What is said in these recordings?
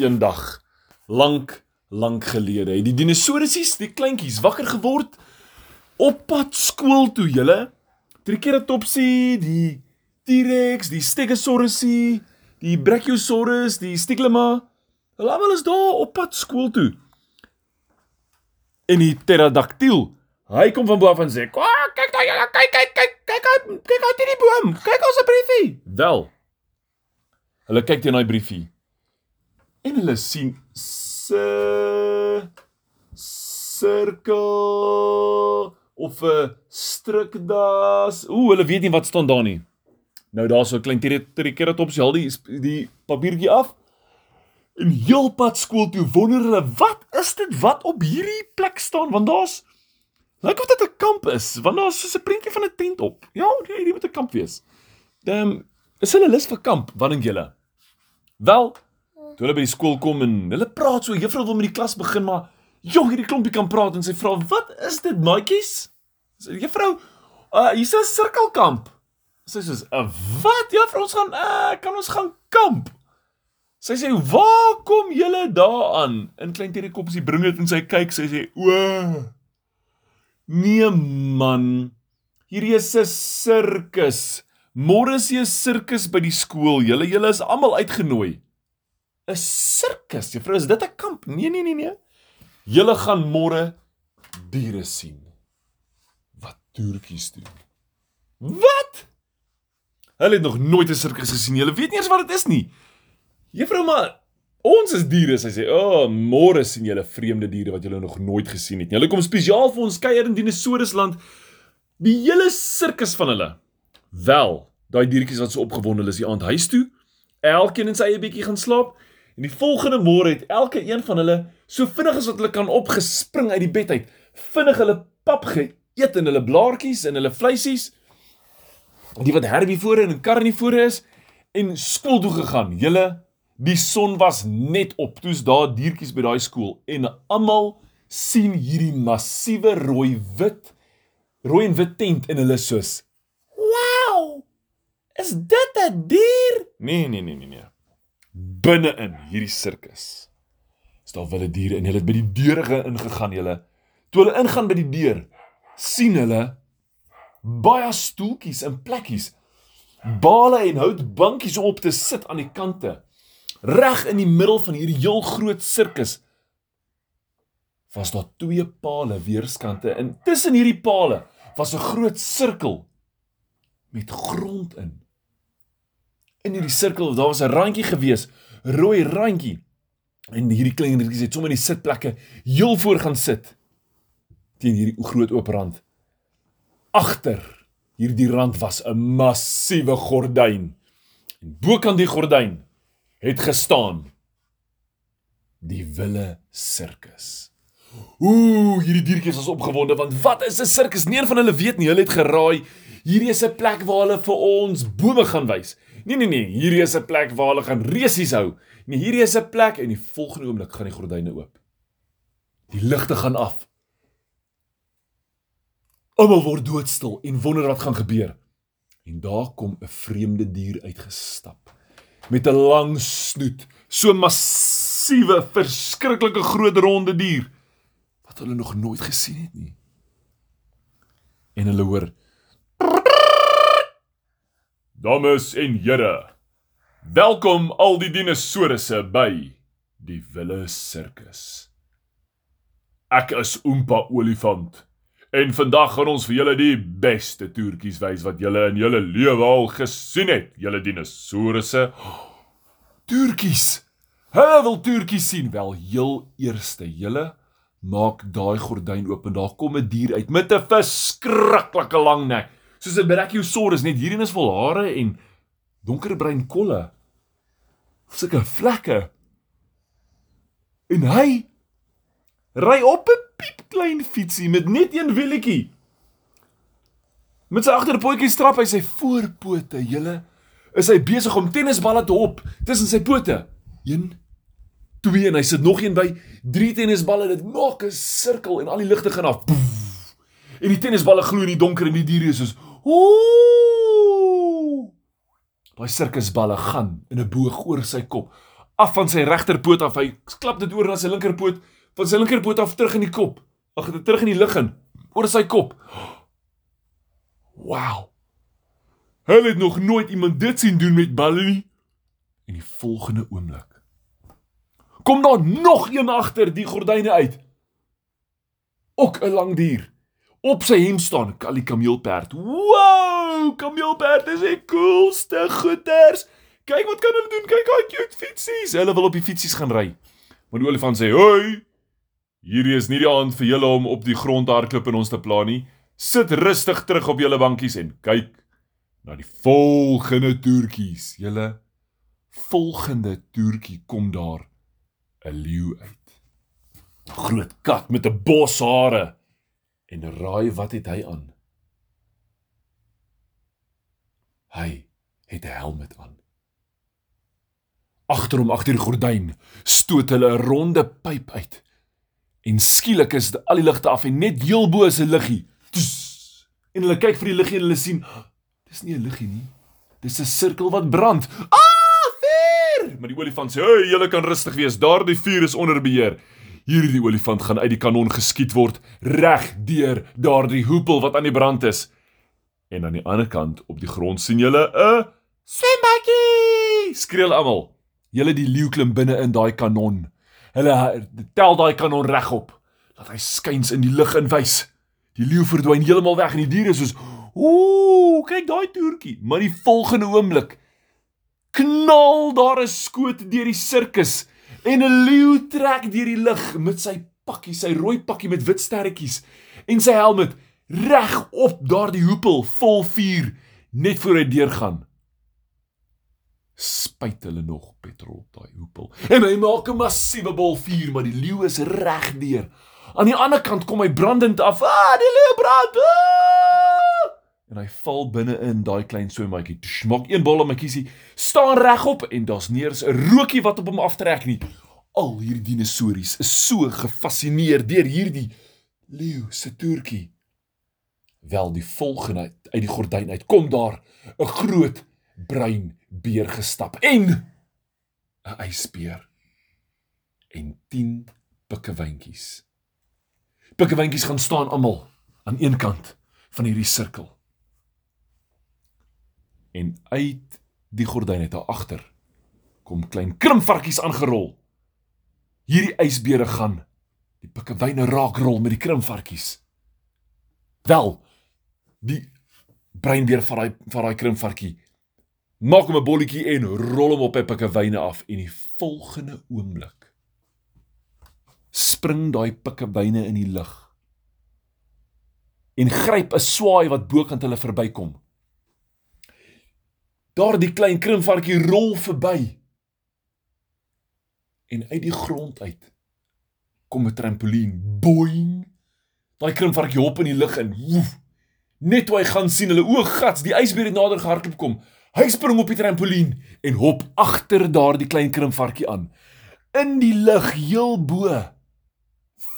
eendag lank lank gelede het die dinosourusies, die kleintjies wakker geword op pad skool toe, julle. Triceratopsie, die T-Rex, die Stegosaurusie, die Brachiosaurus, die Styglema. Hulle almal is daar op pad skool toe. En die pterodactyl, hy kom van bo af en sê: "Kwak, kyk daar julle, kyk kyk kyk kyk uit, kyk uit hierdie boom. Kyk ons 'n briefie." Wel. Hulle kyk teen daai briefie. En hulle sien se sirkel of 'n strukdas. Ooh, hulle weet nie wat staan daar nie. Nou daar's so 'n klein triceratops, haal die die papiertjie af. En heelpad skool toe wonder hulle, wat is dit wat op hierdie plek staan? Want daar's lyk of dit 'n kamp is, want daar's so 'n prentjie van 'n tent op. Ja, nee, hierdie moet 'n kamp wees. Ehm, um, is hulle lus vir kamp? Wat dink julle? Wel, toe hulle by die skool kom en hulle praat so, juffrou wil met die klas begin, maar joh, hierdie klompie kan praat en sy vra, "Wat is dit, maatjies?" Sê juffrou, "Uh, hier's 'n sirkelkamp." Sy sê, "Uh, wat? Juffrou, ons gaan uh, kan ons gaan kamp?" Sy sê, "Waar kom julle daaraan?" In klein Terry kop sy bring dit en sy kyk, sy sê, "O, nee man. Hierdie is 'n sirkus. Môre is 'n sirkus by die skool. Julle julle is almal uitgenooi." 'n Sirkus? Juffrou, is dit 'n kamp? Nee, nee, nee, nee. Julle gaan môre diere sien. Wat toertjies doen. Wat? Hulle het nog nooit 'n sirkus gesien. Hulle weet nie eens wat dit is nie. Juffrou, maar ons is diere, sy sê. O, oh, môre sien julle vreemde diere wat julle nog nooit gesien het nie. Hulle kom spesiaal vir ons kuier in Dinosaurusland. Die hele sirkus van hulle. Wel, daai diertjies wat so opgewonde is, die aand huis toe. Elkeen in sy eie bietjie gaan slaap. En die volgende môre het elke een van hulle so vinnig as wat hulle kan opgespring uit die bed uit. Vinnig hulle pap geëet en hulle blaartjies en hulle vleisies. Die wat Herbie voor en Karnie voor is en skool toe gegaan. Julle die son was net op. Toe's daar diertjies by daai skool en almal sien hierdie massiewe rooi wit rooi en wit tent in hulle soos wow! Is dit 'n dier? Nee nee nee nee nee binne in hierdie sirkus is daar wilde diere en hulle het by die deure ingegaan julle toe hulle ingaan by die deur sien hulle baie stoeltjies en plekkies, bale en houtbankies om op te sit aan die kante. Reg in die middel van hierdie heel groot sirkus was daar twee pale weerskante en tussen hierdie pale was 'n groot sirkel met grond in. In hierdie sirkel daar was 'n randjie gewees, rooi randjie. En hierdie klein dingetjies het sommer in die sitplekke heel voor gaan sit teen hierdie groot oop rand agter hierdie rand was 'n massiewe gordyn. En bokant die gordyn het gestaan die wille sirkus. Ooh, hierdie diertjies was opgewonde want wat is 'n sirkus? Nie een van hulle weet nie. Hulle het geraai. Hierdie is 'n plek waar hulle vir ons bome gaan wys. Nee nee nee, hierdie is 'n plek waar hulle gaan resies hou. Nee, hierdie is 'n plek en die volgende oomblik gaan die gordyne oop. Die ligte gaan af. Almal word doodstil en wonder wat gaan gebeur. En daar kom 'n vreemde dier uitgestap met 'n lang snoet, so massiewe, verskriklike groot ronde dier wat hulle nog nooit gesien het nie. En hulle hoor Dames en here, welkom al die dinosourusse by die Wille Sirkus. Ek is Oompa Olifant. En vandag gaan ons vir julle die beste toertjies wys wat julle in julle lewe al gesien het. Julle dinosourusse. Toertjies. Hulle wil toertjies sien. Wel, heel eerste, julle maak daai gordyn oop en daar kom 'n dier uit met 'n verskriklike lang nek. Soos 'n Brachiosaurus, net hierin is vol hare en donkerbruin kolle. Sulke vlekke. En hy ry op 'n piep klein fietsie met net een wielietjie. Met sy agterpootjie strap hy sy voorpote, julle, is hy besig om tennisballe te hop tussen sy pote. 1 2 en hy sit nog een by 3 tennisballe dit maak 'n sirkel en al die ligte gaan af. Poef, en die tennisballe gloei in die donker en die diere is soos ooh. Daai sirkusballe gaan in 'n boog oor sy kop af van sy regterpoot af. Hy klap dit oor na sy linkerpoot, van sy linkerpoot af terug in die kop. Ag, dit terug in die lug in, oor sy kop. Wow. Hulle het nog nooit iemand dit sien doen met balle nie. En die volgende oomblik kom daar nog een agter die gordyne uit. Ook 'n lang dier. Op sy hem staan 'n Kali kameelperd. Wow, kameelperd is die coolste goeters. Kyk wat kan hulle doen? Kyk hoe cute fietsies. Hulle wil op die fietsies gaan ry. Maar die olifant sê: "Hoi, hierdie is nie die aand vir julle om op die grond hardloop en ons te pla nie. Sit rustig terug op julle bankies en kyk na die volgende toertjies. Julle volgende toertjie kom daar 'n leeu uit. 'n Groot kat met 'n bos hare. En raai wat het hy aan? Hy het 'n helm aan. Agter hom agter die gordyn stoot hulle 'n ronde pyp uit. En skielik is al die ligte af en net heel bo is 'n liggie. En hulle kyk vir die liggie en hulle sien Dis nie 'n liggie nie. Dis 'n sirkel wat brand. Ah, vuur! Maar die olifant sê: "Hey, julle kan rustig wees. Daardie vuur is onder beheer." Hierdie olifant gaan uit die kanon geskiet word reg deur daardie hoepel wat aan die brand is. En aan die ander kant op die grond sien julle 'n swembadjie. Skreeu almal. Julle die leeu klim binne in daai kanon. Hulle tel daai kanon regop. Laat hy skuins in die lug inwys. Die leeu verdwyn heeltemal weg en die diere soos Ooh, kyk daai toertjie. Maar die volgende oomblik knal daar 'n skoot deur die sirkus en 'n leeu trek deur die lug met sy pakkie, sy rooi pakkie met wit sterretjies en sy helm reg op daardie hoepel vol vuur net voor hy deurgaan. Spyt hulle nog petrol op daai hoepel. En hy maak 'n massiewe bol vuur, maar die leeu is reg deur. Aan die ander kant kom hy brandend af. Ah, die leeu brand. Ah! En hy val binne in daai klein swemmatjie. Smaak een bol om my kiesie, staan regop en daar's neers 'n rookie wat op hom aftrek nie. Al hierdie dinosouries is so gefassineer deur hierdie leeu se toertjie. Wel die volgende uit die gordyn uit kom daar 'n groot bruin beer gestap en 'n ysbeer en 10 pikkewyntjies. Pikkewyntjies gaan staan almal aan een kant van hierdie sirkel en uit die gordyn het daar agter kom klein krimvarkies aangerol. Hierdie ysbeere gaan die pikkewyne raakrol met die krimvarkies. Wel, die breinbeer van daai van daai krimvarkie maak hom 'n bolletjie en rol hom op die pikkewyne af en die volgende oomblik spring daai pikkewyne in die lug en gryp 'n swaai wat bokant hulle verbykom Daardie klein krimvarkie rol verby. En uit die grond uit kom 'n trampolien. Boing. Daai krimvarkie hop in die lug in. Woef. Net toe hy gaan sien hulle oë gats, die ysbeer het nader gehardloop kom. Hy spring op die trampolien en hop agter daardie klein krimvarkie aan. In die lug heel bo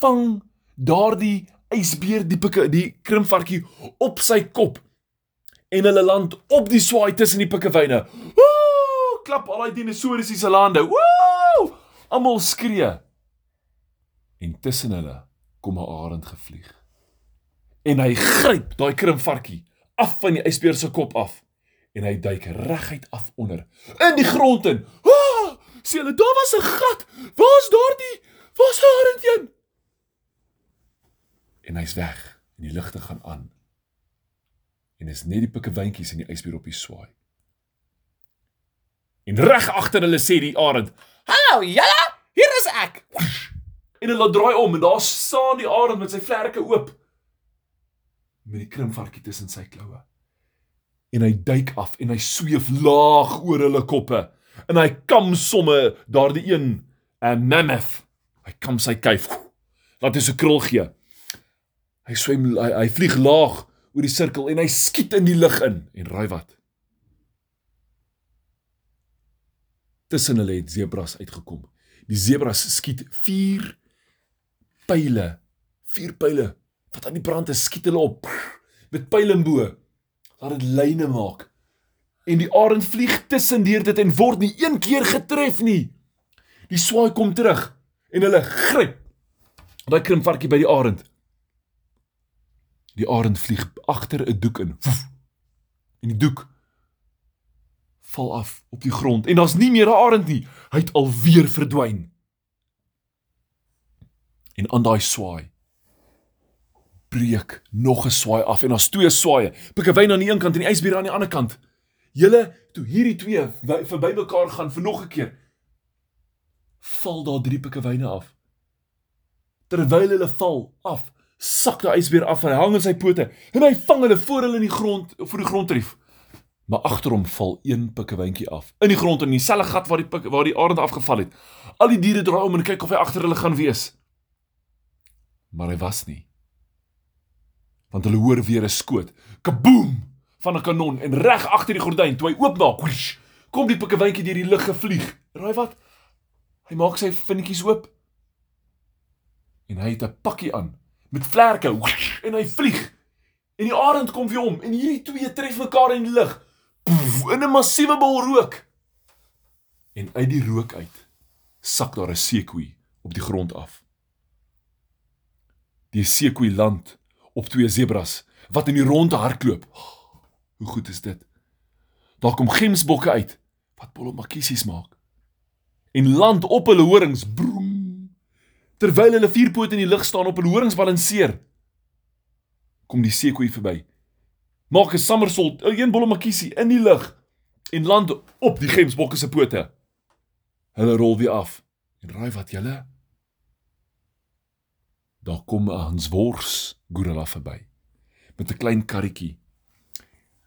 vang daardie ysbeer die die krimvarkie op sy kop en hulle land op die swaai tussen die pikkewyne. Woe! Klap al die dinosourus se lande. Woe! Almal skree. En tussen hulle kom 'n arend gevlieg. En hy gryp daai krimvarkie af van die ysbeer se kop af en hy duik reguit af onder in die grond in. Woe! Sien hulle, daar was 'n gat. Waar's daardie? Waar's die arend heen? En hy's weg en die ligte gaan aan en is net die pikkewyntjies en die ysbeer op die swaai. En reg agter hulle sê die arend: "Hallo, julle, hier is ek." En hulle draai om en daar staan die arend met sy vlerke oop met die krimvarkie tussen sy kloue. En hy duik af en hy sweef laag oor hulle koppe en hy kam somme daardie een 'n mammoth. Hy kam sy kuif. Laat hy se krul gee. Hy swem hy, hy vlieg laag oor die sirkel en hy skiet in die lug in en raai wat? Tussen hulle het sebras uitgekom. Die sebras skiet 4 pile, 4 pile wat aan die brand is, skiet hulle op met pile en bo. Laat dit lyne maak. En die arend vlieg tussen deur dit en word nie een keer getref nie. Die swaai kom terug en hulle gryp daai krimpvarkie by die arend. Die arend vlieg agter 'n doek in. Woef, en die doek val af op die grond en daar's nie meer 'n arend nie. Hy het alweer verdwyn. En aan daai swaai breek nog 'n swaai af en daar's twee swaaie. Pikkewyn aan die een kant en die ysbeer aan die ander kant. Julle toe hierdie twee verby mekaar gaan vir nog 'n keer val daar drie pikkewyne af. Terwyl hulle val af, sak die ysbeer af en hy hang in sy pote en hy vang hulle voor hulle in die grond voor die grond tref. Maar agter hom val een pikkewyntjie af in die grond in dieselfde gat waar die pik, waar die arend afgeval het. Al die diere draai om en kyk of hy agter hulle gaan wees. Maar hy was nie want hulle hoor weer 'n skoot. Kaboom! van 'n kanon en reg agter die gordyn toe hy oopmaak, whoosh, kom die pikkewyntjie deur die lug gevlieg. Raai wat? Hy maak sy vinnetjies oop. En hy het 'n pakkie aan met vlerke en hy vlieg. En die arend kom vir hom en hierdie twee tref mekaar in die lug. In 'n massiewe bol rook. En uit die rook uit sak daar 'n seekoei op die grond af. Die seekoei land op twee zebras wat in die ronde hardloop. Hoe goed is dit? Daar kom gemsbokke uit wat bolle makkiesies maak. En land op hulle horings broem terwyl hulle vier pote in die lug staan op hulle horings balanseer. Kom die seekoei verby. Maak 'n somersault, 'n een bolle makkiesie in die lug en land op die gemsbokke se pote. Hulle rol weer af. En raai wat julle? Daar kom 'n Hanswors gorilla verby met 'n klein karretjie.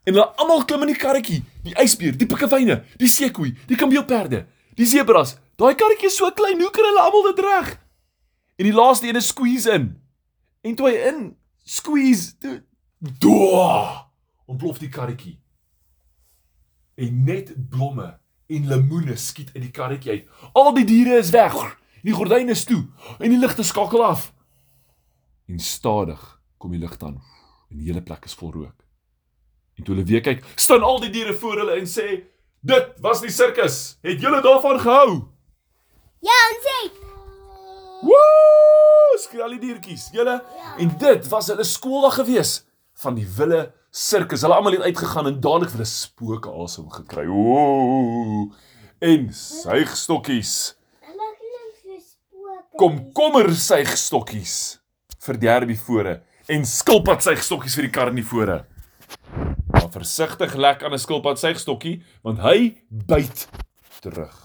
En hulle almal klim in die karretjie, die ysbeer, die pikkewyne, die seekoei, die kameelperde, die zebras. Daai karretjie is so klein, hoe kan hulle almal dit reg? En die laaste een is squeeze in. En toe hy in squeeze, doa, ontplof die karretjie. En net blomme en lemoene skiet uit die karretjie uit. Al die diere is weg. Die gordyne is toe en die ligte skakel af en stadig kom die lig aan en die hele plek is vol rook. En toe hulle weer kyk, staan al die diere voor hulle en sê: "Dit was die sirkus. Het julle daarvan gehou?" Ja, ons het. Woe! Skree al die diertjies. Julle ja. en dit was hulle skooldag gewees van die wille sirkus. Hulle almal het uitgegaan en dadelik vir 'n spooke asem gekry. Ooh! En suigstokkies. Kom kommer suigstokkies vir derby fore en skilpad sy stokkies vir die kar in die fore. Maar versigtig lek aan 'n skilpad sy stokkie want hy byt terug.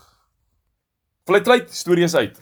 Vlei tyd storie is uit.